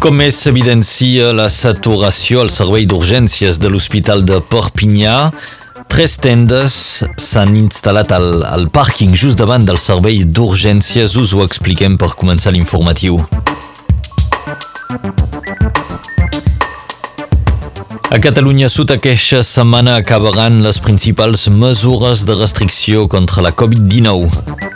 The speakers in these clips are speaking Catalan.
cop més s'evidencia la saturació al servei d'urgències de l'Hospital de Perpinyà. Tres tendes s'han instal·lat al, al pàrquing just davant del servei d'urgències. Us ho expliquem per començar l'informatiu. A Catalunya Sud aquesta setmana acabaran les principals mesures de restricció contra la Covid-19.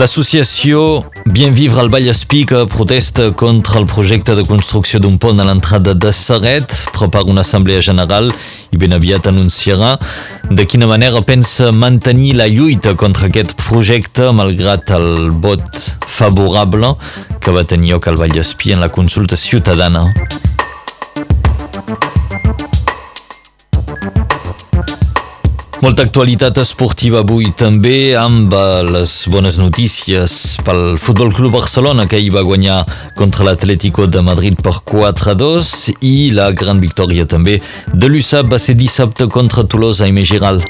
L'associació Bien Vivre al Vallespí que protesta contra el projecte de construcció d'un pont a l'entrada de Serret prepara una assemblea general i ben aviat anunciarà de quina manera pensa mantenir la lluita contra aquest projecte malgrat el vot favorable que va tenir lloc al Vallespí en la consulta ciutadana. Molta actualitat esportiva avui també amb les bones notícies pel Futbol Club Barcelona que hi va guanyar contra l'Atlético de Madrid per 4-2 i la gran victòria també de l'USAP va ser dissabte contra Toulouse a Giral.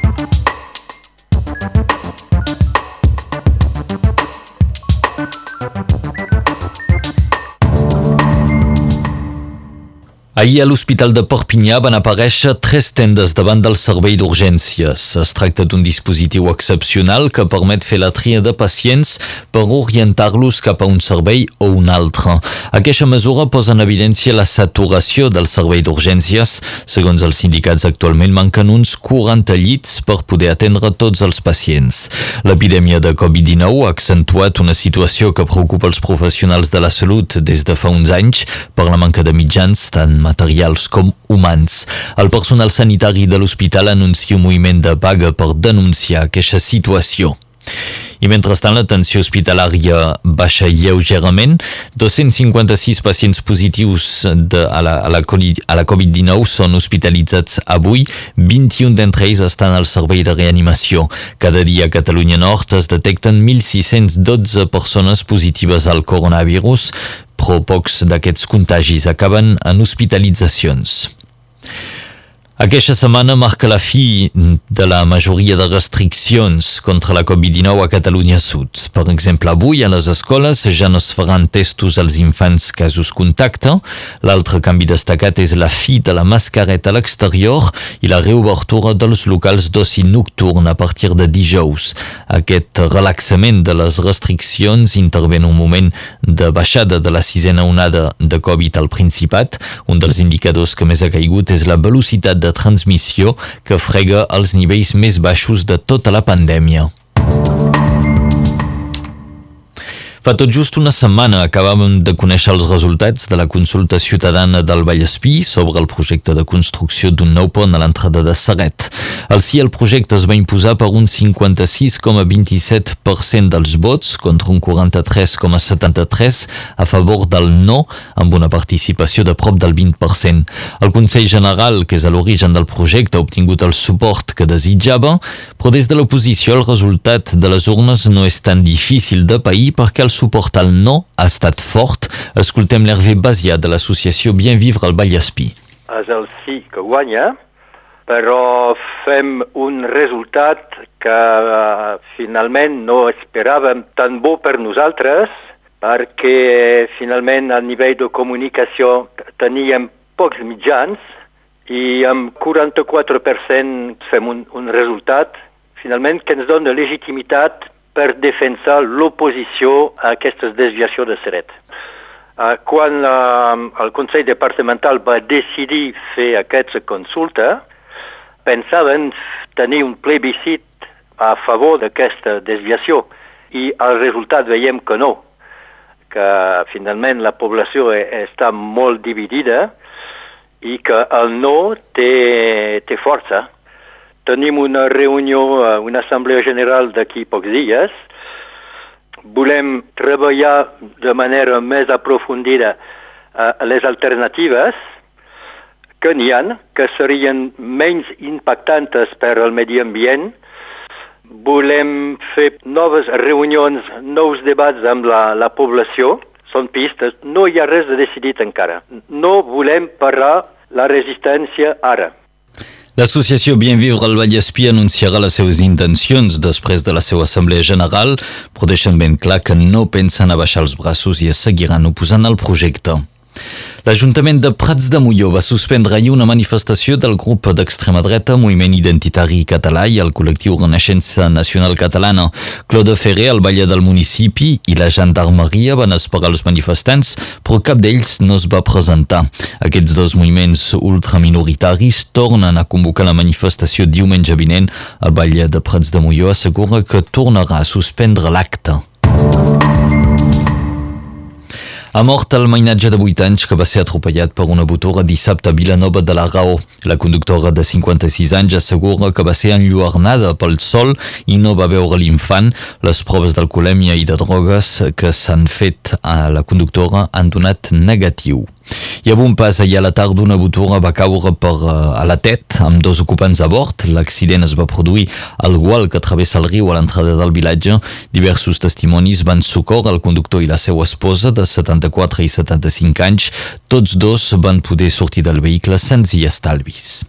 Ahir a l'Hospital de Perpinyà van aparèixer tres tendes davant del servei d'urgències. Es tracta d'un dispositiu excepcional que permet fer la tria de pacients per orientar-los cap a un servei o un altre. Aquesta mesura posa en evidència la saturació del servei d'urgències. Segons els sindicats, actualment manquen uns 40 llits per poder atendre tots els pacients. L'epidèmia de Covid-19 ha accentuat una situació que preocupa els professionals de la salut des de fa uns anys per la manca de mitjans tant materials com humans. El personal sanitari de l'hospital anuncia un moviment de vaga per denunciar aquesta situació. I mentrestant l'atenció hospitalària baixa lleugerament. 256 pacients positius de, a la, a la, la Covid-19 són hospitalitzats avui. 21 d'entre ells estan al servei de reanimació. Cada dia a Catalunya Nord es detecten 1.612 persones positives al coronavirus, però pocs d'aquests contagis acaben en hospitalitzacions. Aquesta setmana marca la fi de la majoria de restriccions contra la Covid-19 a Catalunya Sud. Per exemple, avui a les escoles ja no es faran testos als infants casos contacte. L'altre canvi destacat és la fi de la mascareta a l'exterior i la reobertura dels locals d'oci nocturn a partir de dijous. Aquest relaxament de les restriccions intervé en un moment de baixada de la sisena onada de Covid al Principat. Un dels indicadors que més ha caigut és la velocitat de de transmissió que frega els nivells més baixos de tota la pandèmia. Fa tot just una setmana acabàvem de conèixer els resultats de la consulta ciutadana del Vallespí sobre el projecte de construcció d'un nou pont a l'entrada de Serret. El sí al projecte es va imposar per un 56,27% dels vots contra un 43,73% a favor del no, amb una participació de prop del 20%. El Consell General, que és a l'origen del projecte, ha obtingut el suport que desitjava, però des de l'oposició el resultat de les urnes no és tan difícil de pair perquè suport al no ha estat fort. Escoltem l'Hervé Basià de l'associació Bien Vivre al Vallespí. És el sí que guanya, però fem un resultat que uh, finalment no esperàvem tan bo per nosaltres, perquè finalment a nivell de comunicació teníem pocs mitjans i amb 44% fem un, un resultat finalment que ens dona legitimitat per defensar l'oposició a aquesta desviació de Seret. Uh, quan uh, el Consell Departamental va decidir fer aquesta consulta, pensaven tenir un plebiscit a favor d'aquesta desviació i el resultat veiem que no, que finalment la població e, està molt dividida i que el no té, té força tenim una reunió, eh, una assemblea general d'aquí pocs dies. Volem treballar de manera més aprofundida uh, les alternatives que n'hi ha, que serien menys impactantes per al medi ambient. Volem fer noves reunions, nous debats amb la, la població. Són pistes, no hi ha res de decidit encara. No volem parar la resistència ara. L'associació Bien Vivre al Vallespí anunciarà les seves intencions després de la seva assemblea general, però deixen ben clar que no pensen a baixar els braços i es seguiran oposant al projecte. L'Ajuntament de Prats de Molló va suspendre ahir una manifestació del grup d'extrema dreta Moviment Identitari Català i el col·lectiu Renaixença Nacional Catalana. Claude Ferrer, el baller del municipi i la gendarmeria van esperar els manifestants, però cap d'ells no es va presentar. Aquests dos moviments ultraminoritaris tornen a convocar la manifestació diumenge vinent. El baller de Prats de Molló assegura que tornarà a suspendre l'acte. Ha mort el mainatge de 8 anys que va ser atropellat per una motora dissabte a Vilanova de la Raó. La conductora de 56 anys assegura que va ser enlluernada pel sol i no va veure l'infant. Les proves d'alcoholèmia i de drogues que s'han fet a la conductora han donat negatiu. I a un ahir a la tarda una motora va caure per, uh, a la tet amb dos ocupants a bord. L'accident es va produir al gual que travessa el riu a l'entrada del vilatge. Diversos testimonis van socórrer el conductor i la seva esposa de 74 i 75 anys. Tots dos van poder sortir del vehicle sense estalvis.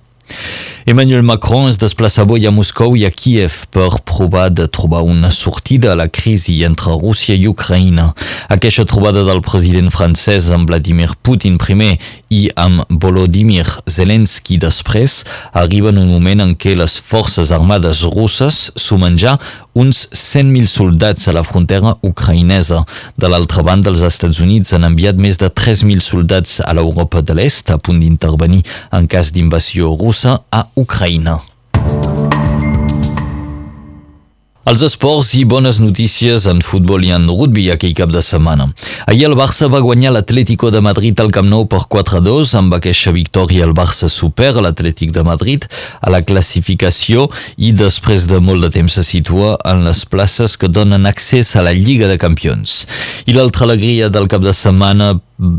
Emmanuel Macron es desplaça avui a Moscou i a Kiev per provar de trobar una sortida a la crisi entre Rússia i Ucraïna. Aquesta trobada del president francès amb Vladimir Putin primer i amb Volodymyr Zelensky després arriba en un moment en què les forces armades russes sumen ja uns 100.000 soldats a la frontera ucraïnesa. De l'altra banda, els Estats Units han enviat més de 3.000 soldats a l'Europa de l'Est a punt d'intervenir en cas d'invasió russa a Ucraïna. Els esports i bones notícies en futbol i en rugby aquell cap de setmana. Ahir el Barça va guanyar l'Atlético de Madrid al Camp Nou per 4-2. Amb aquesta victòria el Barça supera l'Atlètic de Madrid a la classificació i després de molt de temps se situa en les places que donen accés a la Lliga de Campions. I l'altra alegria del cap de setmana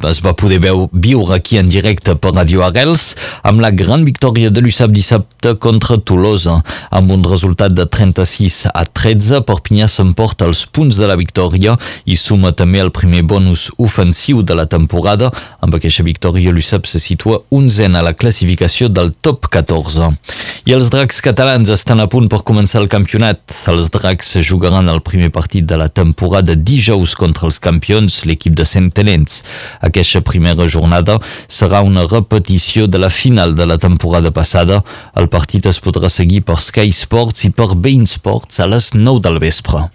es va poder veu, viure aquí en directe per Radio Arrels amb la gran victòria de l'USAP dissabte contra Tolosa. Amb un resultat de 36 a 13, Perpinyà s'emporta els punts de la victòria i suma també el primer bonus ofensiu de la temporada. Amb aquesta victòria l'USAP se situa 11 a la classificació del top 14. I els dracs catalans estan a punt per començar el campionat. Els dracs jugaran el primer partit de la temporada dijous contra els campions, l'equip de Centenens. Aquesta primera jornada serà una repetició de la final de la temporada passada. El partit es podrà seguir per Sky Sports i per Bein Sports a les 9 del vespre.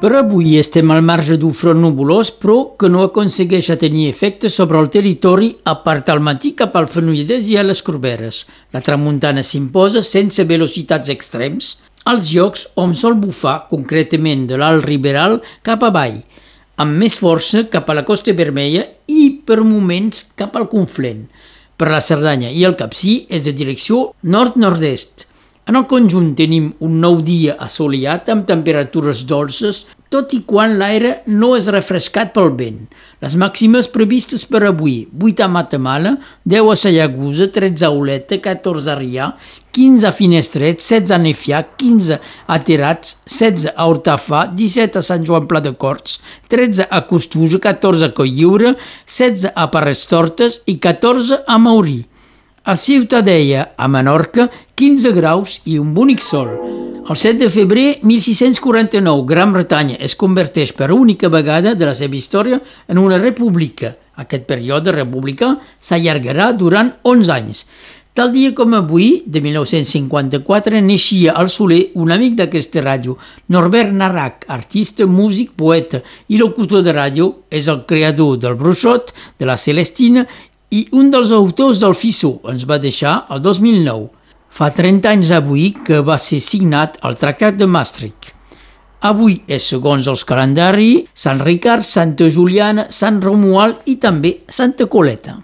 Per avui estem al marge d'un front nubulós, però que no aconsegueix tenir efecte sobre el territori a part al matí cap al Fenolles i a les Corberes. La tramuntana s'imposa sense velocitats extrems als llocs on sol bufar, concretament de l'alt Riberal cap avall, amb més força cap a la Costa Vermella i per moments cap al Conflent. Per la Cerdanya i el Capcí és de direcció nord-nord-est. En el conjunt tenim un nou dia assolellat amb temperatures dolces, tot i quan l'aire no és refrescat pel vent. Les màximes previstes per avui, 8 a Matamala, 10 a Sallagusa, 13 a Oleta, 14 a Rià, 15 a Finestret, 16 a Nefià, 15 a Terats, 16 a Hortafà, 17 a Sant Joan Pla de Corts, 13 a Costuja, 14 a Colliure, 16 a Parres Tortes i 14 a Maurí. A Ciutadella, a Menorca, 15 graus i un bonic sol. El 7 de febrer 1649, Gran Bretanya es converteix per única vegada de la seva història en una república. Aquest període republicà s'allargarà durant 11 anys. Tal dia com avui, de 1954, neixia al Soler un amic d'aquesta ràdio, Norbert Narrac, artista, músic, poeta i locutor de ràdio, és el creador del Bruixot, de la Celestina i un dels autors del Fissó ens va deixar el 2009. Fa 30 anys avui que va ser signat el Tractat de Maastricht. Avui és, segons els calendaris, Sant Ricard, Santa Juliana, Sant Romuald i també Santa Coleta.